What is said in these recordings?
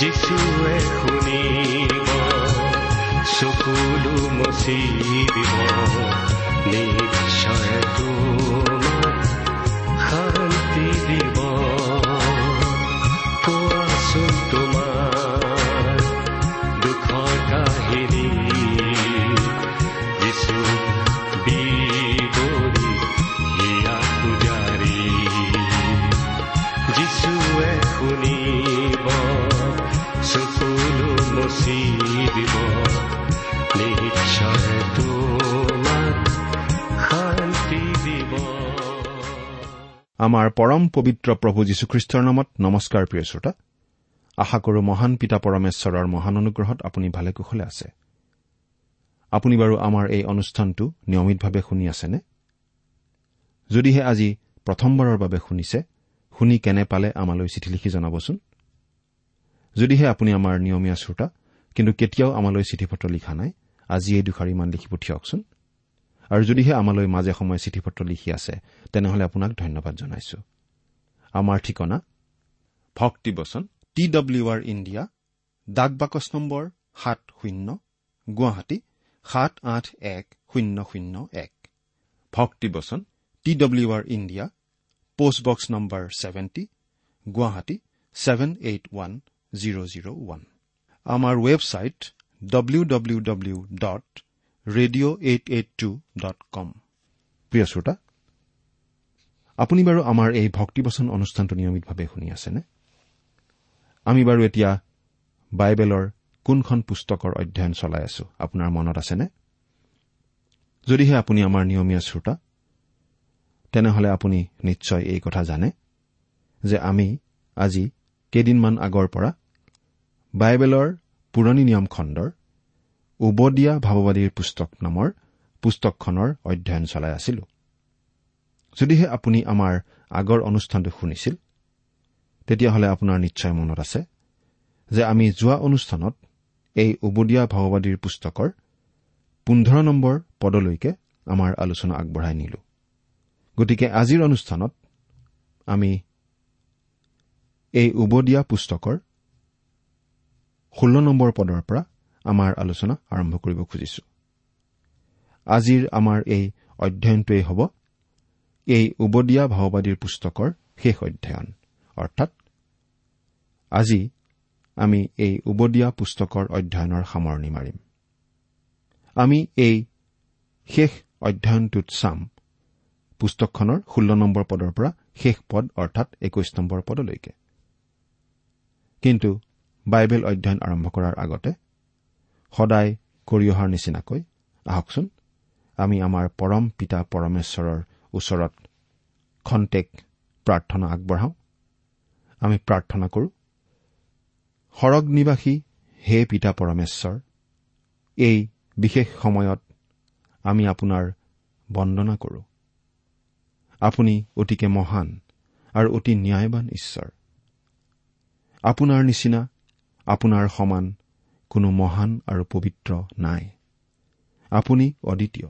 যিছুৱে শুনিব চকুলো মচি দিব নিশ্চয় তোমাক শান্তি দিব আমাৰ পৰম পবিত্ৰ প্ৰভু যীশুখ্ৰীষ্টৰ নামত নমস্কাৰ প্ৰিয় শ্ৰোতা। আশা কৰো মহান পিতা পৰমেশ্বৰৰ মহান অনুগ্ৰহত আপুনি ভালে কুশলে আছে। আপুনি বাৰু আমাৰ এই অনুষ্ঠানটো নিয়মিতভাৱে শুনি আছেনে? যদিহে আজি প্ৰথমবাৰৰ বাবে শুনিছে শুনি কেনে পালে আমালৈ চিঠি লিখি জনাবচোন? যদিহে আপুনি আমাৰ নিয়মীয়া শ্ৰোতা কিন্তু কেতিয়াও আমালৈ চিঠি পত্ৰ লিখা নাই আজি এই দুষাৰিমান লিখি পঠিয়াওকচোন। আৰু যদিহে আমালৈ মাজে সময়ে চিঠি পত্ৰ লিখি আছে তেনেহলে আপোনাক ধন্যবাদ জনাইছো। আমাৰ ঠিকনা? ভক্তিবচন টি ডব্লিউ আৰ ইণ্ডিয়া ডাক বাকচ নম্বৰ সাত শূন্য গুৱাহাটী সাত আঠ এক শূন্য শূন্য এক। ভক্তিবচন T W R India postbox number seventy Guwahati seven eight one zero' zero' one. আমাৰ website W W W dot radio' eight eight two dot com প্ৰিয় শ্ৰোতা আপুনি বাৰু আমাৰ এই ভক্তিবচন অনুষ্ঠানটো নিয়মিতভাৱে শুনি আছেনে? আমি বাৰু এতিয়া বাইবেলৰ কোনখন পুস্তকৰ অধ্যয়ন চলাই আছো আপোনাৰ মনত আছেনে? যদিহে আপুনি আমাৰ নিয়মীয়া শ্ৰোতা তেনেহলে আপুনি নিশ্চয় এই কথা জানে যে আমি আজি কেইদিনমান আগৰ পৰা বাইবেলৰ পুৰণি নিয়ম খণ্ডৰ উবদীয়া ভাৱবাদীৰ পুস্তক নামৰ পুস্তকখনৰ অধ্যয়ন চলাই আছিলো। যদিহে আপুনি আমাৰ আগৰ অনুষ্ঠানটো শুনিছিল তেতিয়াহ'লে আপোনাৰ নিশ্চয় মনত আছে যে আমি যোৱা অনুষ্ঠানত এই উবদীয়া ভাৱবাদীৰ পুস্তকৰ পোন্ধৰ নম্বৰ পদলৈকে আমাৰ আলোচনা আগবঢ়াই নিলো। গতিকে আজিৰ অনুষ্ঠানত আমি এই উবদীয়া পুস্তকৰ ষোল্ল নম্বৰ পদৰ পৰা আমাৰ আলোচনা আৰম্ভ কৰিব খুজিছো। আজিৰ আমাৰ এই অধ্যয়নটোৱেই হ'ব এই উবদীয়া ভাওবাদীৰ পুস্তকৰ শেষ অধ্যয়ন অৰ্থাৎ আজি আমি এই উবদীয়া পুস্তকৰ অধ্যয়নৰ সামৰণি মাৰিম। আমি এই শেষ অধ্যয়নটোত চাম পুস্তকখনৰ ষোল্ল নম্বৰ পদৰ পৰা শেষ পদ অৰ্থাৎ একৈশ নম্বৰ পদলৈকে। কিন্তু বাইবেল অধ্যয়ন আৰম্ভ কৰাৰ আগতে সদায় কৰি অহাৰ নিচিনাকৈ। আহকচোন আমি আমাৰ পৰম পিতা পৰমেশ্বৰৰ ওচৰত খন্তেক প্ৰাৰ্থনা আগবঢ়াওঁ। আমি প্ৰাৰ্থনা কৰো সৰগ নিবাসী হে পিতা পৰমেশ্বৰ এই বিশেষ সময়ত আমি আপোনাৰ বন্দনা কৰো। আপুনি অতিকে মহান আৰু অতি ন্যায়বান ঈশ্বৰ। আপোনাৰ নিচিনা আপোনাৰ সমান কোনো মহান আৰু পবিত্ৰ নাই। আপুনি অদ্বিতীয়।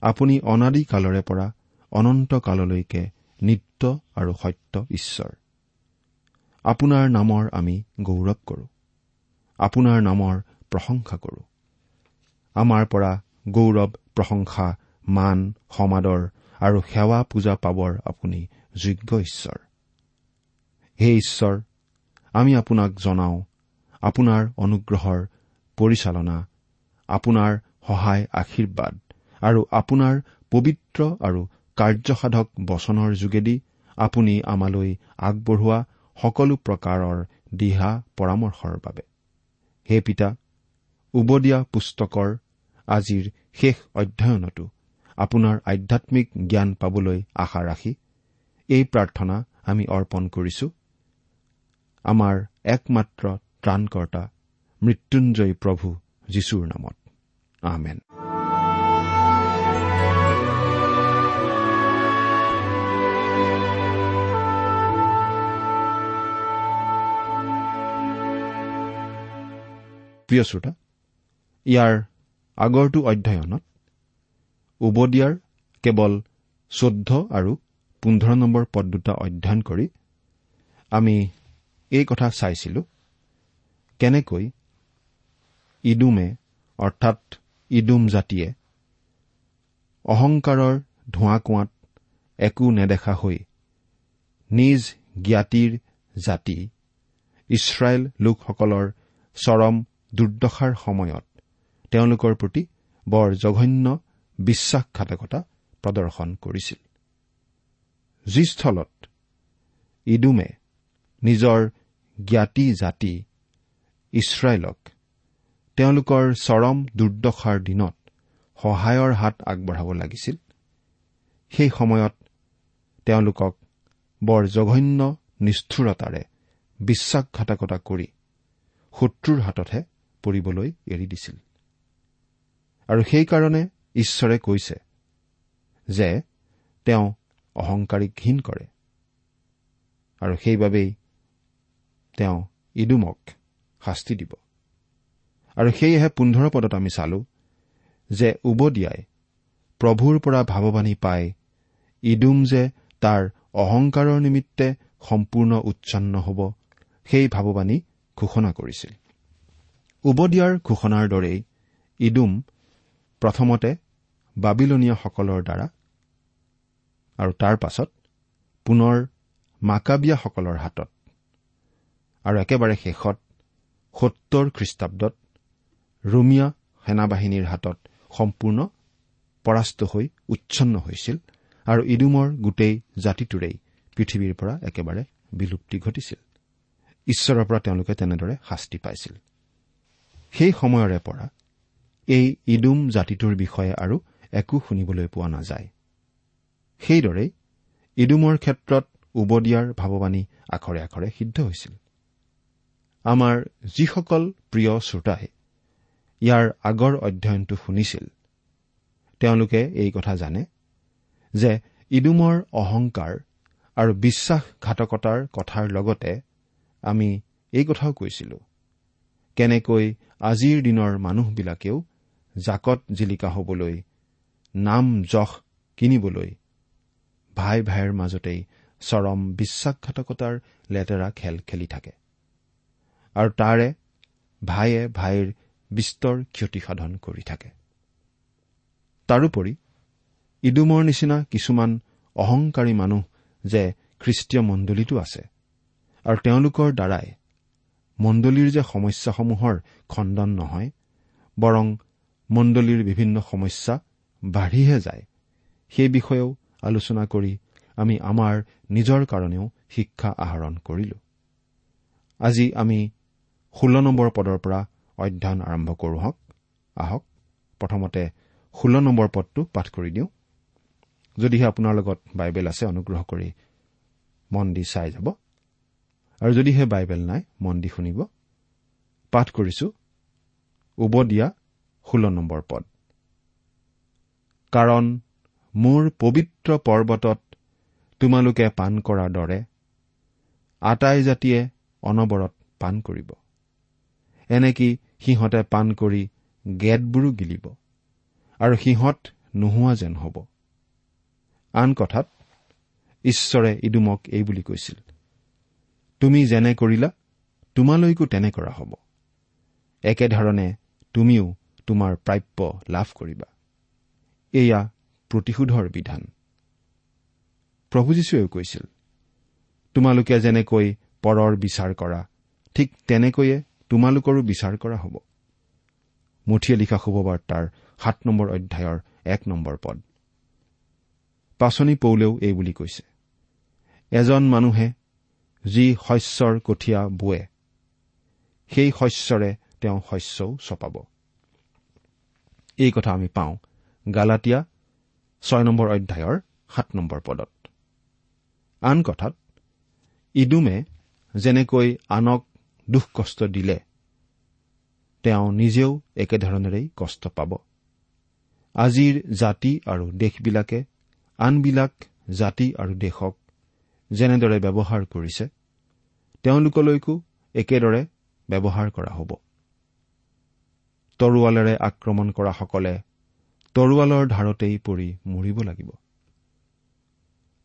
আপুনি অনাদি কালৰে পৰা অনন্ত কাললৈকে নিত্য আৰু সত্য ঈশ্বৰ। আপোনাৰ নামৰ আমি গৌৰৱ কৰো। আপোনাৰ নামৰ প্ৰশংসা কৰো। আমাৰ পৰা গৌৰৱ প্ৰশংসা মান সমাদৰ আৰু সেৱা পূজা পাবৰ আপুনি যোগ্য ঈশ্বৰ। হে ঈশ্বৰ আমি আপোনাক জনাওঁ আপোনাৰ অনুগ্ৰহৰ পৰিচালনা আপোনাৰ সহায় আশীৰ্বাদ আৰু আপোনাৰ পবিত্ৰ আৰু কাৰ্যসাধক বচনৰ যোগেদি আপুনি আমালৈ আগবঢ়োৱা সকলো প্ৰকাৰৰ দিহা পৰামৰ্শৰ বাবে। হে পিতা উবদীয়া পুস্তকৰ আজিৰ শেষ অধ্যয়নতো আপোনাৰ আধ্যাত্মিক জ্ঞান পাবলৈ আশা ৰাখি এই প্ৰাৰ্থনা আমি অৰ্পণ কৰিছো। আমাৰ একমাত্ৰ ত্ৰাণকৰ্তা মৃত্যুঞ্জয়ী প্ৰভু যীশুৰ নামত। আমেন। প্ৰিয় শ্ৰোতা ইয়াৰ আগৰটো অধ্যয়নত উবদিয়াৰ কেৱল চৈধ্য আৰু পোন্ধৰ নম্বৰ পদ দুটা অধ্যয়ন কৰি আমি এই কথা চাইছিলো। কেনেকৈ ইডুমে অৰ্থাৎ ইডুম জাতিয়ে অহংকাৰৰ ধোঁৱা কোৱাত একো নেদেখা হৈ নিজ জ্ঞাতিৰ জাতি ইছৰাইল লোকসকলৰ চৰম দুৰ্দশাৰ সময়ত তেওঁলোকৰ প্ৰতি বৰ জঘন্য বিশ্বাসঘাতকতা প্ৰদৰ্শন কৰিছিল। যি স্থলত ইডুমে নিজৰ জ্ঞাতি জাতি ইছৰাইলক। তেওঁলোকৰ চৰম দুৰ্দশাৰ দিনত সহায়ৰ হাত আগবঢ়াব লাগিছিল। সেই সময়ত তেওঁলোকক বৰ জঘন্য নিষ্ঠুৰতাৰে বিশ্বাসঘাতকতা কৰি শত্ৰুৰ হাততহে পৰিবলৈ এৰি দিছিল। আৰু সেইকাৰণে ঈশ্বৰে কৈছে যে তেওঁ অহংকাৰীক ঘীন কৰে। আৰু সেইবাবেই তেওঁ ইডুমক শাস্তি দিব। আৰু সেয়েহে পোন্ধৰ পদত আমি চালো যে উবদিয়াই প্ৰভুৰ পৰা ভাৱবাণী পাই ইডুম যে তাৰ অহংকাৰৰ নিমিত্তে সম্পূৰ্ণ উচ্ছন্ন হ'ব সেই ভাৱবাণী ঘোষণা কৰিছিল। উবদিয়াৰ ঘোষণাৰ দৰেই ইডুম প্ৰথমতে বাবিলনীয়াসকলৰ দ্বাৰা আৰু তাৰ পাছত পুনৰ মাকাবিয়াসকলৰ হাতত আৰু একেবাৰে শেষত সত্তৰ খ্ৰীষ্টাব্দত ৰোমিয়া সেনাবাহিনীৰ হাতত সম্পূৰ্ণ পৰাস্ত হৈ উচ্ছন্ন হৈছিল আৰু ইডুমৰ গোটেই জাতিটোৰেই পৃথিৱীৰ পৰা একেবাৰে বিলুপ্তি ঘটিছিল। ঈশ্বৰৰ পৰা তেওঁলোকে তেনেদৰে শাস্তি পাইছিল। সেই সময়ৰে পৰা এই ইডুম জাতিটোৰ বিষয়ে আৰু একো শুনিবলৈ পোৱা নাযায়। সেইদৰেই ইডুমৰ ক্ষেত্ৰত উবদিয়াৰ ভাৱবাণী আখৰে আখৰে সিদ্ধ হৈছিল। আমাৰ যিসকল প্ৰিয় শ্ৰোতাই ইয়াৰ আগৰ অধ্যয়নটো শুনিছিল তেওঁলোকে এই কথা জানে যে ইডুমৰ অহংকাৰ আৰু বিশ্বাসঘাতকতাৰ কথাৰ লগতে আমি এই কথাও কৈছিলো কেনেকৈ আজিৰ দিনৰ মানুহবিলাকেও জাকত জিলিকা হবলৈ নাম যশ কিনিবলৈ ভাই ভাইৰ মাজতেই চৰম বিশ্বাসঘাতকতাৰ লেতেৰা খেল খেলি থাকে। আৰু তাৰে ভাইয়ে ভাইৰ বিস্তৰ ক্ষতিসাধন কৰি থাকে। তাৰোপৰি ইডুমৰ নিচিনা কিছুমান অহংকাৰী মানুহ যে খ্ৰীষ্টীয় মণ্ডলীতো আছে আৰু তেওঁলোকৰ দ্বাৰাই মণ্ডলীৰ যে সমস্যাসমূহৰ খণ্ডন নহয় বৰং মণ্ডলীৰ বিভিন্ন সমস্যা বাঢ়িহে যায় সেই বিষয়েও আলোচনা কৰি আমি আমাৰ নিজৰ কাৰণেও শিক্ষা আহৰণ কৰিলো। আজি আমি ষোল্ল নম্বৰ পদৰ পৰা অধ্যয়ন আৰম্ভ কৰো আহক। প্ৰথমতে ষোল্ল নম্বৰ পদটো পাঠ কৰি দিওঁ। যদিহে আপোনাৰ লগত বাইবেল আছে অনুগ্ৰহ কৰি মন দি চাই যাব। আৰু যদিহে বাইবেল নাই মন দি শুনিব। পাঠ কৰিছো। উবদিয়া ষোল্ল নম্বৰ পদ। কাৰণ মোৰ পবিত্ৰ পৰ্বতত তোমালোকে পাণ কৰাৰ দৰে আটাই জাতিয়ে অনবৰত পাণ কৰিব। এনেকি সিহঁতে পাণ কৰি গেটবোৰো গিলিব আৰু সিহঁত নোহোৱা যেন হ'ব। আন কথাত ঈশ্বৰে ইডুমক এই বুলি কৈছিল তুমি যেনে কৰিলা তোমালৈকো তেনে কৰা হ'ব। একেধৰণে তুমিও তোমাৰ প্ৰাপ্য লাভ কৰিবা। এয়া প্ৰতিশোধৰ বিধান। প্ৰভু যীশুৱেও কৈছিল তোমালোকে যেনেকৈ পৰৰ বিচাৰ কৰা ঠিক তেনেকৈয়ে তোমালোকৰো বিচাৰ কৰা হ'ব। মুঠিয়ে লিখা শুভবাৰ্তাৰ সাত নম্বৰ অধ্যায়ৰ এক নম্বৰ পদ। পাচনি পৌলেও এই বুলি কৈছে এজন মানুহে যি শস্যৰ কঠীয়া বোৱে সেই শস্যৰে তেওঁ শস্যও চপাব। এই কথা আমি পাওঁ গালাটীয়া ছয় নম্বৰ অধ্যায়ৰ সাত নম্বৰ পদত। আন কথাত ইডুমে যেনেকৈ আনক দুখ কষ্ট দিলে তেওঁ নিজেও একেধৰণেৰেই কষ্ট পাব। আজিৰ জাতি আৰু দেশবিলাকে আনবিলাক জাতি আৰু দেশক যেনেদৰে ব্যৱহাৰ কৰিছে তেওঁলোকলৈকো একেদৰে ব্যৱহাৰ কৰা হ'ব। তৰোৱালেৰে আক্ৰমণ কৰাসকলে তৰোৱালৰ ধাৰতেই পৰি মৰিব লাগিব।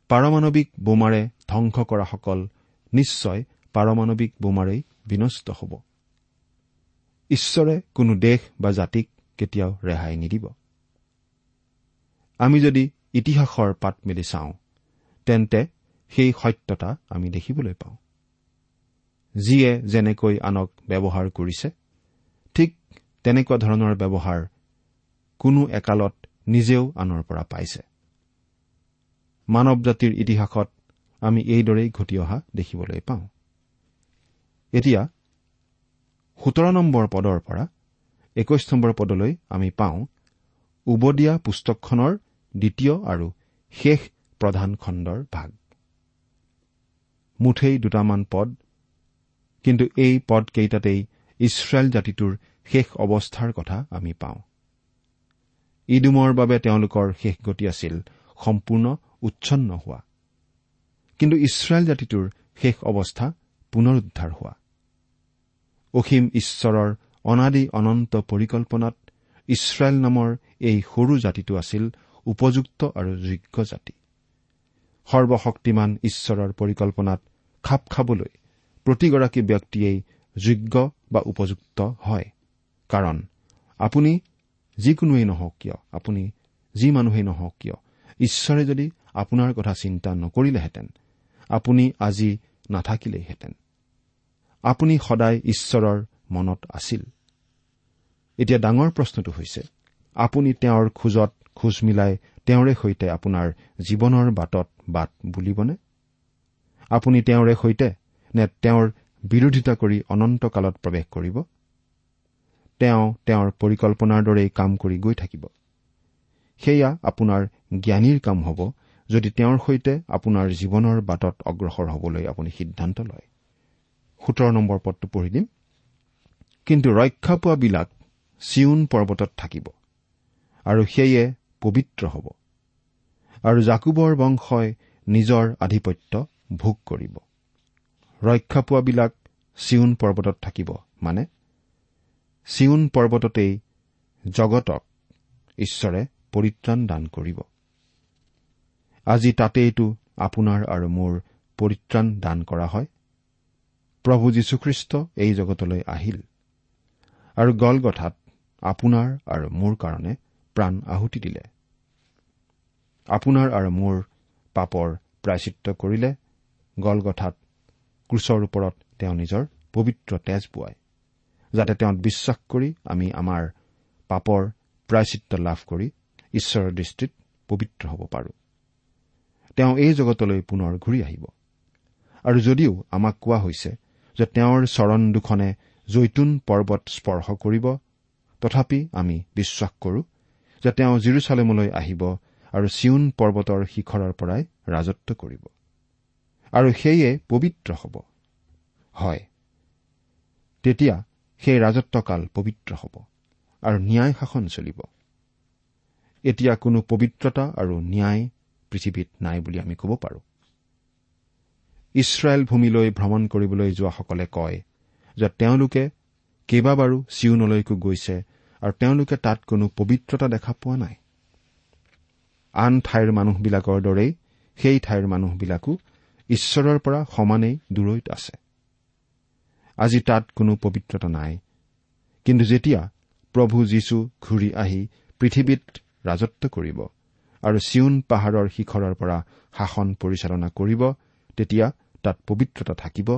পাৰমাণৱিক বোমাৰে ধ্বংস কৰাসকল নিশ্চয় পাৰমাণৱিক বোমাৰেই বিনষ্ট হ'ব। ঈশ্বৰে কোনো দেশ বা জাতিক কেতিয়াও ৰেহাই নিদিব। আমি যদি ইতিহাসৰ পাত মেলি চাওঁ তেন্তে সেই সত্যতা আমি দেখিবলৈ পাওঁ। যিয়ে যেনেকৈ আনক ব্যৱহাৰ কৰিছে ঠিক তেনেকুৱা ধৰণৰ ব্যৱহাৰ কোনো একালত নিজেও আনৰ পৰা পাইছে। মানৱ জাতিৰ ইতিহাসত আমি এইদৰেই ঘটি অহা দেখিবলৈ পাওঁ। এতিয়া সোতৰ নম্বৰ পদৰ পৰা একৈশ নম্বৰ পদলৈ আমি পাওঁ উবদীয়া পুস্তকখনৰ দ্বিতীয় আৰু শেষ প্ৰধান খণ্ডৰ ভাগ। মুঠেই দুটামান পদ কিন্তু এই পদকেইটাতেই ইছৰাইল জাতিটোৰ শেষ অৱস্থাৰ কথা আমি পাওঁ। ইডুমৰ বাবে তেওঁলোকৰ শেষ গতি আছিল সম্পূৰ্ণ উচ্ছন্ন হোৱা। কিন্তু ইছৰাইল জাতিটোৰ শেষ অৱস্থা পুনৰুদ্ধাৰ হোৱা। অসীম ঈশ্বৰৰ অনাদি অনন্ত পৰিকল্পনাত ইছৰাইল নামৰ এই সৰু জাতিটো আছিল উপযুক্ত আৰু যোগ্য জাতি। সৰ্বশক্তিমান ঈশ্বৰৰ পৰিকল্পনাত খাপ খাবলৈ প্ৰতিগৰাকী ব্যক্তিয়েই যোগ্য বা উপযুক্ত হয়। কাৰণ আপুনি যিকোনোৱেই নহওক কিয় আপুনি যি মানুহেই নহওক কিয় ঈশ্বৰে যদি আপোনাৰ কথা চিন্তা নকৰিলেহেঁতেন আপুনি আজি নাথাকিলেইহেঁতেন। আপুনি সদায় ঈশ্বৰৰ মনত আছিল। এতিয়া ডাঙৰ প্ৰশ্নটো হৈছে আপুনি তেওঁৰ খোজত খোজ মিলাই তেওঁৰে সৈতে আপোনাৰ জীৱনৰ বাটত বাট বুলিবনে? আপুনি তেওঁৰে সৈতে নে তেওঁৰ বিৰোধিতা কৰি অনন্তকালত প্ৰৱেশ কৰিব? তেওঁ তেওঁৰ পৰিকল্পনাৰ দৰেই কাম কৰি গৈ থাকিব। সেয়া আপোনাৰ জ্ঞানীৰ কাম হ'ব যদি তেওঁৰ সৈতে আপোনাৰ জীৱনৰ বাটত অগ্ৰসৰ হবলৈ আপুনি সিদ্ধান্ত লয়। সোতৰ নম্বৰ পদটো পঢ়ি দিম। কিন্তু ৰক্ষা পোৱাবিলাক চিউন পৰ্বতত থাকিব আৰু সেয়ে পবিত্ৰ হ'ব আৰু জাকুবৰ বংশই নিজৰ আধিপত্য ভোগ কৰিব। ৰক্ষা পোৱাবিলাক চিউন পৰ্বতত থাকিব মানে চিউন পৰ্বততেই জগতক ঈশ্বৰে পৰিত্ৰাণ দান কৰিব। আজি তাতেইতো আপোনাৰ আৰু মোৰ পৰিত্ৰাণ দান কৰা হয়। প্ৰভু যীশুখ্ৰীষ্ট এই জগতলৈ আহিল। আৰু গলগঠাত আপোনাৰ আৰু মোৰ কাৰণে প্ৰাণ আহুতি দিলে। আপোনাৰ আৰু মোৰ পাপৰ প্ৰায়চিত্ৰ কৰিলে। গলগঠাত ক্ৰুচৰ ওপৰত তেওঁ নিজৰ পবিত্ৰ তেজ বোৱায় যাতে তেওঁত বিশ্বাস কৰি আমি আমাৰ পাপৰ প্ৰায়চিত্ৰ লাভ কৰি ঈশ্বৰৰ দৃষ্টিত পবিত্ৰ হ'ব পাৰো। তেওঁ এই জগতলৈ পুনৰ ঘূৰি আহিব। আৰু যদিও আমাক কোৱা হৈছে যে তেওঁৰ চৰণ দুখনে জৈতুন পৰ্বত স্পৰ্শ কৰিব। তথাপি আমি বিশ্বাস কৰো যে তেওঁ জিৰচালেমলৈ আহিব আৰু চিউন পৰ্বতৰ শিখৰৰ পৰাই ৰাজত্ব কৰিব। আৰু সেয়ে পবিত্ৰ হ'ব। হয় তেতিয়া সেই ৰাজত্বকাল পবিত্ৰ হ'ব আৰু ন্যায় শাসন চলিব। এতিয়া কোনো পবিত্ৰতা আৰু ন্যায় পৃথিৱীত নাই বুলি আমি ক'ব পাৰোঁ। ইছৰাইল ভূমিলৈ ভ্ৰমণ কৰিবলৈ যোৱাসকলে কয় যে তেওঁলোকে কেইবাবাৰো চিউনলৈকো গৈছে আৰু তেওঁলোকে তাত কোনো পবিত্ৰতা দেখা পোৱা নাই। আন ঠাইৰ মানুহবিলাকৰ দৰেই সেই ঠাইৰ মানুহবিলাকো ঈশ্বৰৰ পৰা সমানেই দূৰৈত আছে। আজি তাত কোনো পবিত্ৰতা নাই। কিন্তু যেতিয়া প্ৰভু যীশু ঘূৰি আহি পৃথিৱীত ৰাজত্ব কৰিব আৰু চিউন পাহাৰৰ শিখৰৰ পৰা শাসন পৰিচালনা কৰিব তেতিয়া তাত পবিত্ৰতা থাকিব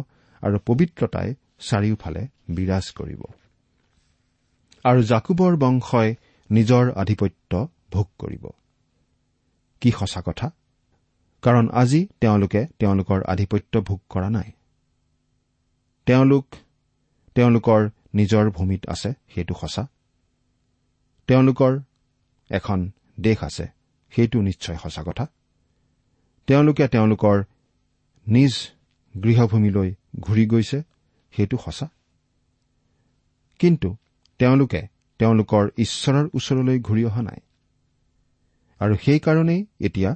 আৰু পবিত্ৰতাই চাৰিওফালে বিৰাজ কৰিব। আৰু জাকুবৰ বংশই নিজৰ আধিপত্য ভোগ কৰিব। কি সঁচা কথা? কাৰণ আজি তেওঁলোকে তেওঁলোকৰ আধিপত্য ভোগ কৰা নাই। তেওঁলোক তেওঁলোকৰ নিজৰ ভূমিত আছে সেইটো সঁচা। তেওঁলোকৰ এখন দেশ আছে সেইটো নিশ্চয় সঁচা কথা। তেওঁলোকে তেওঁলোকৰ নিজ গৃহভূমিলৈ ঘূৰি গৈছে সেইটো সঁচা। কিন্তু তেওঁলোকে তেওঁলোকৰ ঈশ্বৰৰ ওচৰলৈ ঘূৰি অহা নাই। আৰু সেইকাৰণেই এতিয়া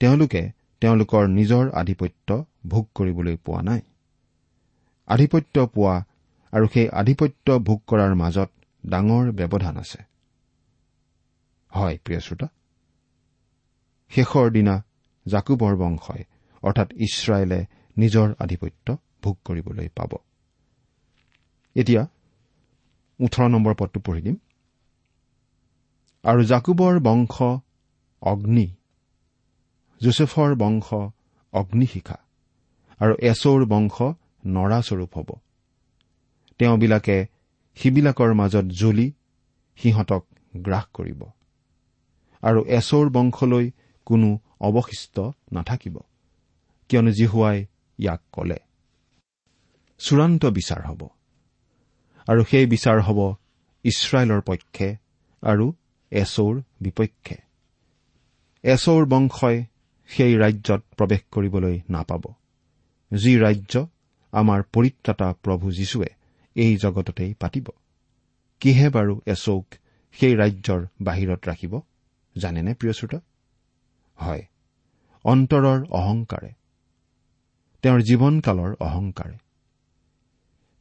তেওঁলোকে তেওঁলোকৰ নিজৰ আধিপত্য ভোগ কৰিবলৈ পোৱা নাই। আধিপত্য পোৱা আৰু সেই আধিপত্য ভোগ কৰাৰ মাজত ডাঙৰ ব্যৱধান আছে। হয় প্ৰিয় শ্ৰোতা। শেষৰ দিনা জাকুবৰ বংশই অৰ্থাৎ ইছৰাইলে নিজৰ আধিপত্য ভোগ কৰিবলৈ পাব। এতিয়া ওঠৰ নম্বৰ পদটো পঢ়ি দিম। আৰু জাকুবৰ বংশ অগ্নি জোচেফৰ বংশ অগ্নিশিখা আৰু এচৌৰ বংশ নৰাস্বৰূপ হ'ব। তেওঁবিলাকে সিবিলাকৰ মাজত জ্বলি সিহঁতক গ্ৰাস কৰিব। আৰু এচৌৰ বংশলৈ কোনো অৱশিষ্ট নাথাকিব। কিয়নো জিহুৱাই ইয়াক কলে চূড়ান্ত বিচাৰ হ'ব। আৰু সেই বিচাৰ হ'ব ইছৰাইলৰ পক্ষে আৰু এচৌৰ বিপক্ষে। এচৌৰ বংশই সেই ৰাজ্যত প্ৰৱেশ কৰিবলৈ নাপাব। যি ৰাজ্য আমাৰ পৰিত্ৰাতা প্ৰভু যীশুৱে এই জগততেই পাতিব। কিহে বাৰু এচৌক সেই ৰাজ্যৰ বাহিৰত ৰাখিব? জানেনে প্ৰিয় শ্ৰোতা? হয় অন্তৰৰ অহংকাৰে। তেওঁৰ জীৱনকালৰ অহংকাৰে।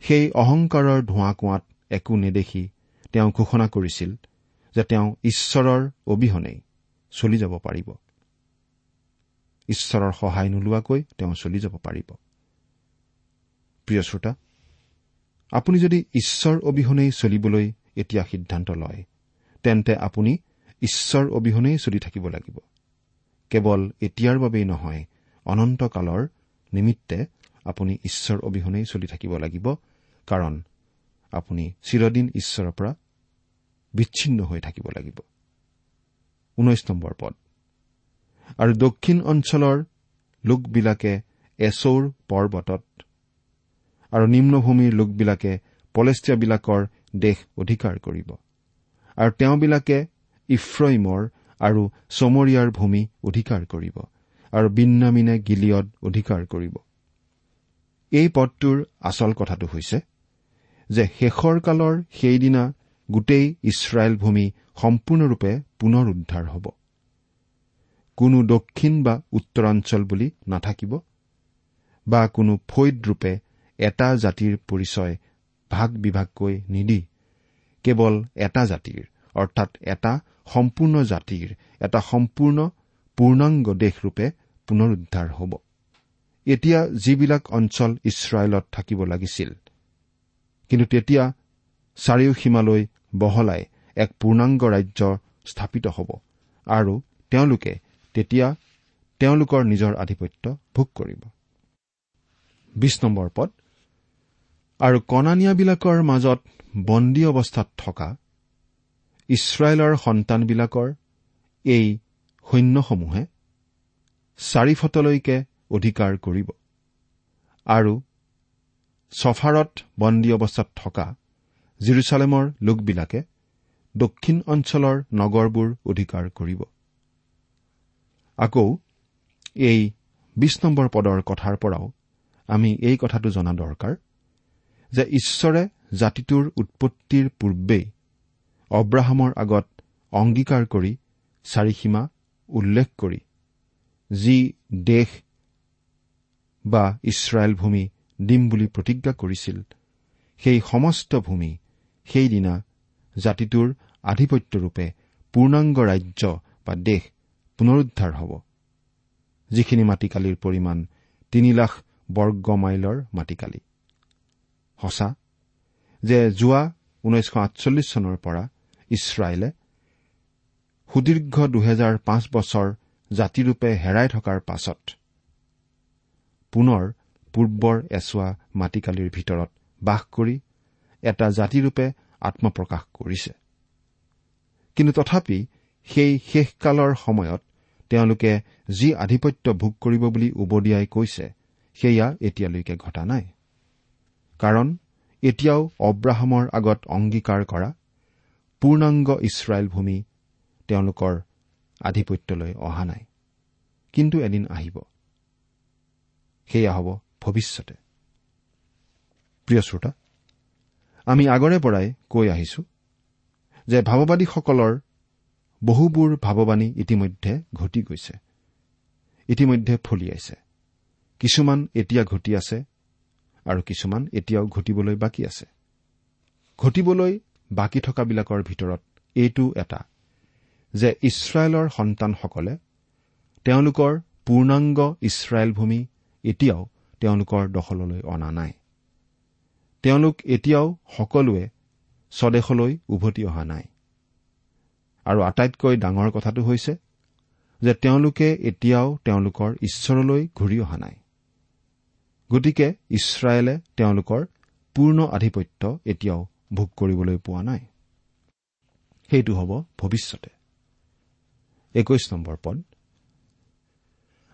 সেই অহংকাৰৰ ধোঁৱা কোৱাত একো নেদেখি তেওঁ ঘোষণা কৰিছিল যে তেওঁ ঈশ্বৰৰ অবিহনেই চলি যাব পাৰিব। ঈশ্বৰৰ সহায় নোলোৱাকৈ তেওঁ চলি যাব পাৰিব। প্ৰিয় শ্ৰোতা আপুনি যদি ঈশ্বৰ অবিহনেই চলিবলৈ এতিয়া সিদ্ধান্ত লয় তেন্তে আপুনি ঈশ্বৰ অবিহনেই চলি থাকিব লাগিব। কেৱল এতিয়াৰ বাবেই নহয় অনন্তকালৰ নিমিত্তে আপুনি ঈশ্বৰ অবিহনেই চলি থাকিব লাগিব কাৰণ আপুনি চিৰদিন ঈশ্বৰৰ পৰা বিচ্ছিন্ন হৈ থাকিব লাগিব। ঊনৈশ নম্বৰ পদ। আৰু দক্ষিণ অঞ্চলৰ লোকবিলাকে এচৌৰ পৰ্বতত আৰু নিম্নভূমিৰ লোকবিলাকে পলেষ্টিয়াবিলাকৰ দেশ অধিকাৰ কৰিব। আৰু তেওঁবিলাকে ইফ্ৰইমৰ আৰু চমৰীয়াৰ ভূমি অধিকাৰ কৰিব। আৰু বিন্নামিনে গিলিয়ত অধিকাৰ কৰিব। এই পদটোৰ আচল কথাটো হৈছে যে শেষৰ কালৰ সেইদিনা গোটেই ইছৰাইল ভূমি সম্পূৰ্ণৰূপে পুনৰ উদ্ধাৰ হ'ব। কোনো দক্ষিণ বা উত্তৰাঞ্চল বুলি নাথাকিব বা কোনো ফৈদৰূপে এটা জাতিৰ পৰিচয় ভাগ বিভাগকৈ নিদি কেৱল এটা জাতিৰ অৰ্থাৎ এটা সম্পূৰ্ণ জাতিৰ এটা সম্পূৰ্ণ পূৰ্ণাংগ দেশৰূপে পুনৰুদ্ধাৰ হ'ব। এতিয়া যিবিলাক অঞ্চল ইছৰাইলত থাকিব লাগিছিল কিন্তু তেতিয়া চাৰিওসীমালৈ বহলাই এক পূৰ্ণাংগ ৰাজ্য স্থাপিত হ'ব আৰু তেওঁলোকে তেতিয়া তেওঁলোকৰ নিজৰ আধিপত্য ভোগ কৰিব। পদ। আৰু কণানিয়াবিলাকৰ মাজত বন্দী অৱস্থাত থকা ইছৰাইলৰ সন্তানবিলাকৰ এই সৈন্যসমূহে চাৰিফটলৈকে অধিকাৰ কৰিব। আৰু ছফাৰত বন্দী অৱস্থাত থকা জিৰচালেমৰ লোকবিলাকে দক্ষিণ অঞ্চলৰ নগৰবোৰ অধিকাৰ কৰিব। আকৌ এই বিশ নম্বৰ পদৰ কথাৰ পৰাও আমি এই কথাটো জনা দৰকাৰ যে ঈশ্বৰে জাতিটোৰ উৎপত্তিৰ পূৰ্বেই অব্ৰাহামৰ আগত অংগীকাৰ কৰি চাৰিসীমা উল্লেখ কৰি যি দেশ বা ইছৰাইল ভূমি দিম বুলি প্ৰতিজ্ঞা কৰিছিল সেই সমস্ত ভূমি সেইদিনা জাতিটোৰ আধিপত্যৰূপে পূৰ্ণাংগ ৰাজ্য বা দেশ পুনৰুদ্ধাৰ হ'ব। যিখিনি মাটিকালিৰ পৰিমাণ তিনি লাখ বৰ্গ মাইলৰ মাটিকালি। সঁচা যে যোৱা ঊনৈছশ আঠচল্লিছ চনৰ পৰা ইছৰাইলে সুদীৰ্ঘ দুহেজাৰ পাঁচ বছৰ জাতিৰূপে হেৰাই থকাৰ পাছত। পুনৰ পূৰ্বৰ এছোৱা মাটিকালিৰ ভিতৰত বাস কৰি এটা জাতিৰূপে আত্মপ্ৰকাশ কৰিছে। কিন্তু তথাপি সেই শেষকালৰ সময়ত তেওঁলোকে যি আধিপত্য ভোগ কৰিব বুলি উবদিয়াই কৈছে সেয়া এতিয়ালৈকে ঘটা নাই। কাৰণ এতিয়াও অব্ৰাহামৰ আগত অংগীকাৰ কৰা পূৰ্ণাংগ ইছৰাইল ভূমি তেওঁলোকৰ আধিপত্যলৈ অহা নাই। কিন্তু এদিন আহিব। সেয়া হ'ব ভৱিষ্যতে। প্ৰিয় শ্ৰোতা আমি আগৰে পৰাই কৈ আহিছো যে ভাৱবাদীসকলৰ বহুবোৰ ভাৱবাণী ইতিমধ্যে ঘটি গৈছে। ইতিমধ্যে ফলিয়াইছে। কিছুমান এতিয়া ঘটি আছে আৰু কিছুমান এতিয়াও ঘটিবলৈ বাকী আছে। ঘটিবলৈ বাকী থকাবিলাকৰ ভিতৰত এইটো এটা। যে ইছৰাইলৰ সন্তানসকলে তেওঁলোকৰ পূৰ্ণাংগ ইছৰাইল ভূমি এতিয়াও তেওঁলোকৰ দখললৈ অনা নাই। তেওঁলোক এতিয়াও সকলোৱে স্বদেশলৈ উভতি অহা নাই। আৰু আটাইতকৈ ডাঙৰ কথাটো হৈছে যে তেওঁলোকে এতিয়াও তেওঁলোকৰ ঈশ্বৰলৈ ঘূৰি অহা নাই। গতিকে ইছৰাইলে তেওঁলোকৰ পূৰ্ণ আধিপত্য এতিয়াও ভোগ কৰিবলৈ পোৱা নাই। সেইটো হ'ব ভৱিষ্যতে। একৈশ নম্বৰ পদ।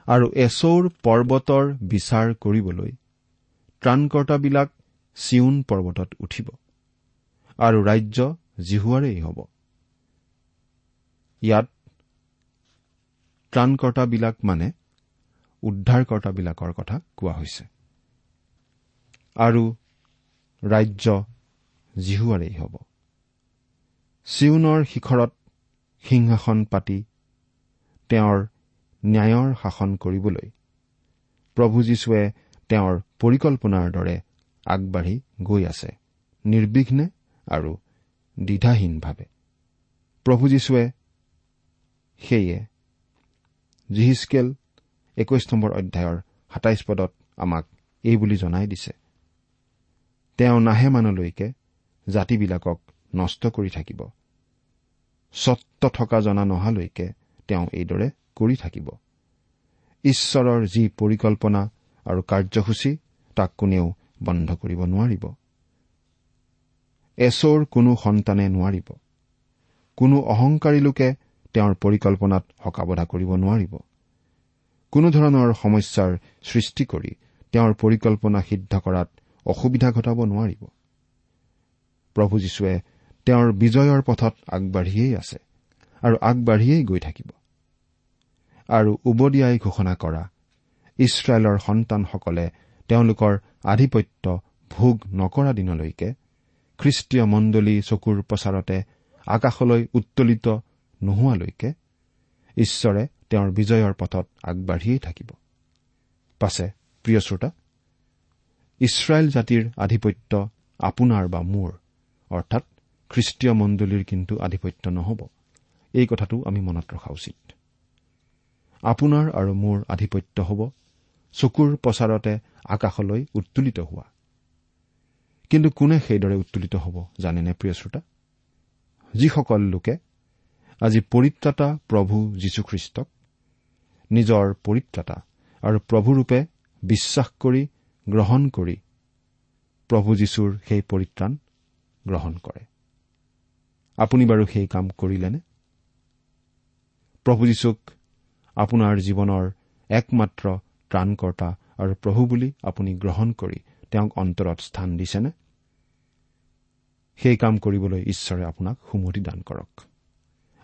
আৰু এচৌৰ পৰ্বতৰ বিচাৰ কৰিবলৈ ত্ৰাণকৰ্তাবিলাক চিউন পৰ্বতত উঠিব আৰু ৰাজ্য জিহুৱাৰেই হ'ব। ইয়াত ত্ৰাণকৰ্তাবিলাক মানে উদ্ধাৰকৰ্তাবিলাকৰ কথা কোৱা হৈছে। আৰু ৰাজ্য জিহুৱাৰেই হ'ব। চিউনৰ শিখৰত সিংহাসন পাতি তেওঁৰ ন্যায়ৰ শাসন কৰিবলৈ। প্ৰভু যীশুৱে তেওঁৰ পৰিকল্পনাৰ দৰে আগবাঢ়ি গৈ আছে নিৰ্বিঘ্নে আৰু দ্বিধাহীনভাৱে। প্ৰভু যীশুৱে সেয়ে জিহিচকেল একৈশ নম্বৰ অধ্যায়ৰ সাতাইছ পদত আমাক এই বুলি জনাই দিছে তেওঁ নাহে মানলৈকে জাতিবিলাকক নষ্ট কৰি থাকিব। স্বত্ব থকা জনা নহালৈকে তেওঁ এইদৰে কৰি থাকিব। ঈশ্বৰৰ যি পৰিকল্পনা আৰু কাৰ্যসূচী তাক কোনেও বন্ধ কৰিব নোৱাৰিব। এচৰ কোনো সন্তানে নোৱাৰিব। কোনো অহংকাৰী লোকে তেওঁৰ পৰিকল্পনাত হকাবধা কৰিব নোৱাৰিব। কোনো ধৰণৰ সমস্যাৰ সৃষ্টি কৰি তেওঁৰ পৰিকল্পনা সিদ্ধ কৰাত অসুবিধা ঘটাব নোৱাৰিব। প্ৰভু যীশুৱে তেওঁৰ বিজয়ৰ পথত আগবাঢ়িয়েই আছে আৰু আগবাঢ়িয়েই গৈ থাকিব। আৰু উবদিয়াই ঘোষণা কৰা। ইছৰাইলৰ সন্তানসকলে তেওঁলোকৰ আধিপত্য ভোগ নকৰা দিনলৈকে খ্ৰীষ্টীয় মণ্ডলী চকুৰ প্ৰচাৰতে আকাশলৈ উত্তোলিত নোহোৱালৈকে ঈশ্বৰে তেওঁৰ বিজয়ৰ পথত আগবাঢ়িয়েই থাকিব। পাছে প্ৰিয় শ্ৰোতা ইছৰাইল জাতিৰ আধিপত্য আপোনাৰ বা মোৰ অৰ্থাৎ খ্ৰীষ্টীয় মণ্ডলীৰ কিন্তু আধিপত্য নহ'ব। এই কথাটো আমি মনত ৰখা উচিত। আপোনাৰ আৰু মোৰ আধিপত্য হ'ব। চকুৰ প্ৰচাৰতে আকাশলৈ উত্তোলিত হোৱা। কিন্তু কোনে সেইদৰে উত্তোলিত হ'ব জানেনে প্ৰিয় শ্ৰোতা? যিসকল লোকে আজি পৰিত্ৰাতা প্ৰভু যীশুখ্ৰীষ্টক নিজৰ পৰিত্ৰাতা আৰু প্ৰভুৰূপে বিশ্বাস কৰি গ্ৰহণ কৰি প্ৰভু যীশুৰ সেই পৰিত্ৰাণ গ্ৰহণ কৰে। আপুনি বাৰু সেই কাম কৰিলেনে? প্ৰভু যীশুক আপোনাৰ জীৱনৰ একমাত্ৰ ত্ৰাণকৰ্তা আৰু প্ৰভু বুলি আপুনি গ্ৰহণ কৰি তেওঁক অন্তৰত স্থান দিছেনে? সেই কাম কৰিবলৈ ঈশ্বৰে আপোনাক সুমতি দান কৰক।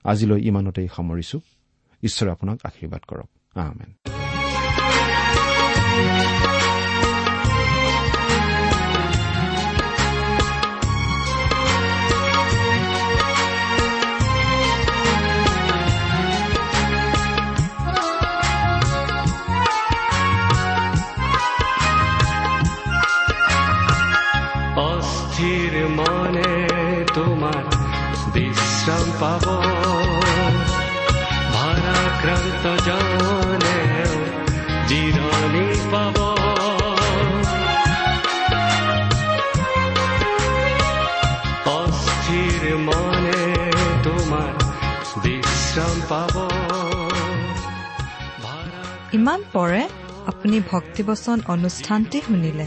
আজিলৈ ইমানতেই সামৰিছো। ঈশ্বৰে আপোনাক আশীৰ্বাদ কৰক। আহমেন পাব। ইমান পৰে আপুনি ভক্তিবচন অনুষ্ঠানটি শুনিলে।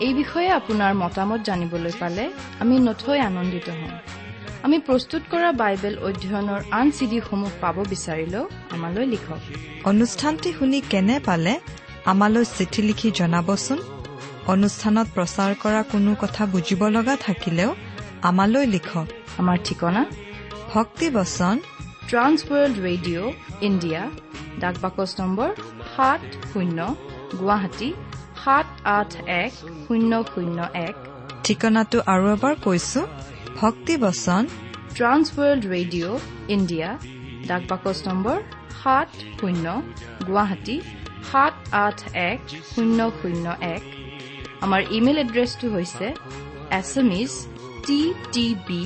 এই বিষয়ে আপোনাৰ মতামত জানিবলৈ পালে আমি নথৈ আনন্দিত হ'ম আমি প্ৰস্তুত কৰা বাইবেল অধ্যয়নৰ আন চিডিসমূহ পাব বিচাৰিলেও আমালৈ লিখক। অনুষ্ঠানটি শুনি কেনে পালে আমালৈ চিঠি লিখি জনাবচোন। অনুষ্ঠানত প্ৰচাৰ কৰা কোনো কথা বুজিব লগা থাকিলেও আমালৈ লিখক। আমাৰ ঠিকনা? ভক্তিবচন ট্ৰান্স ৱৰ্ল্ড ৰেডিঅ' ইণ্ডিয়া ডাক বাকচ নম্বৰ সাত শূন্য গুৱাহাটী সাত আঠ এক শূন্য শূন্য এক। ঠিকনাটো আৰু এবাৰ কৈছো ভক্তিবচন ট্ৰান্স ৱৰ্ল্ড ৰেডিঅ' ইণ্ডিয়া ডাক বাকচ নম্বৰ সাত শূন্য গুৱাহাটী সাত আঠ এক শূন্য শূন্য এক। আমাৰ ইমেইল এড্ৰেছটো হৈছে S M is T T B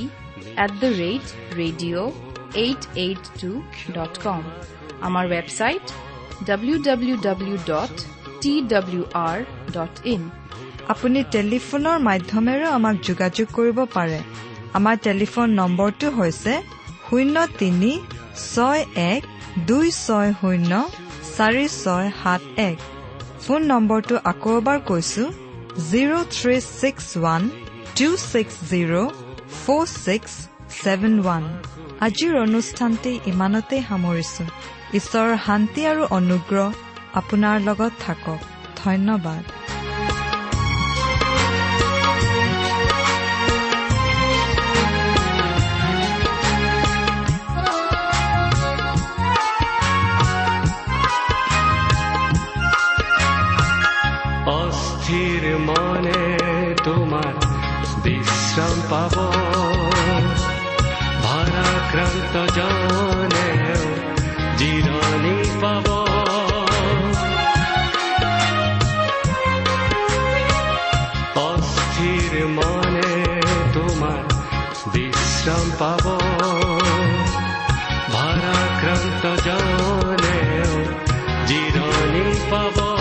at the rate radio' eight eight two dot com আমাৰ website W W W dot T W R dot in আপুনি টেলিফোনৰ মাধ্যমেৰেও আমাক যোগাযোগ কৰিব পাৰে। আমাৰ টেলিফোন নম্বৰটো হৈছে শূন্য তিনি ছয় এক দুই ছয় শূন্য চাৰি ছয় সাত এক। ফোন নম্বৰটো আকৌ এবাৰ কৈছো zero' three six one two six zero' four six seven one আজিৰ অনুষ্ঠানটি ইমানতেই সামৰিছো। ঈশ্বৰৰ শান্তি আৰু অনুগ্ৰহ আপোনাৰ লগত থাকক। ধন্যবাদ। অস্থিৰ মনে তোমাৰ বিশ্ৰাম পাব। ভাৰাক্ৰান্ত জনে জিৰণি পাব অস্থিৰ মনে তোমাৰ বিশ্ৰাম পাব ভাৰাক্ৰান্ত জনে জিৰণি পাব।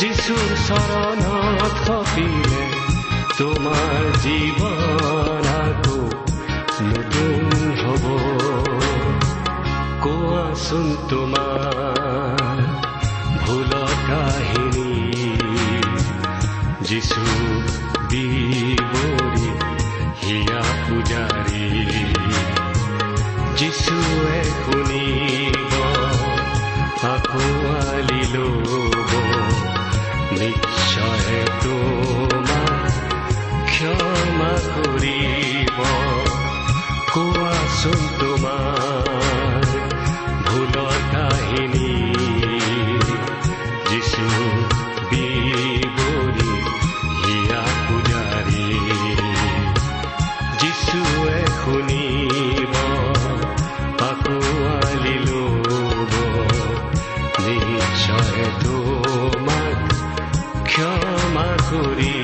যিচুৰ চৰণত সপিলে তোমাৰ জীৱন আকৌ নতুন হ'ব কোৱাচোন তোমাৰ করি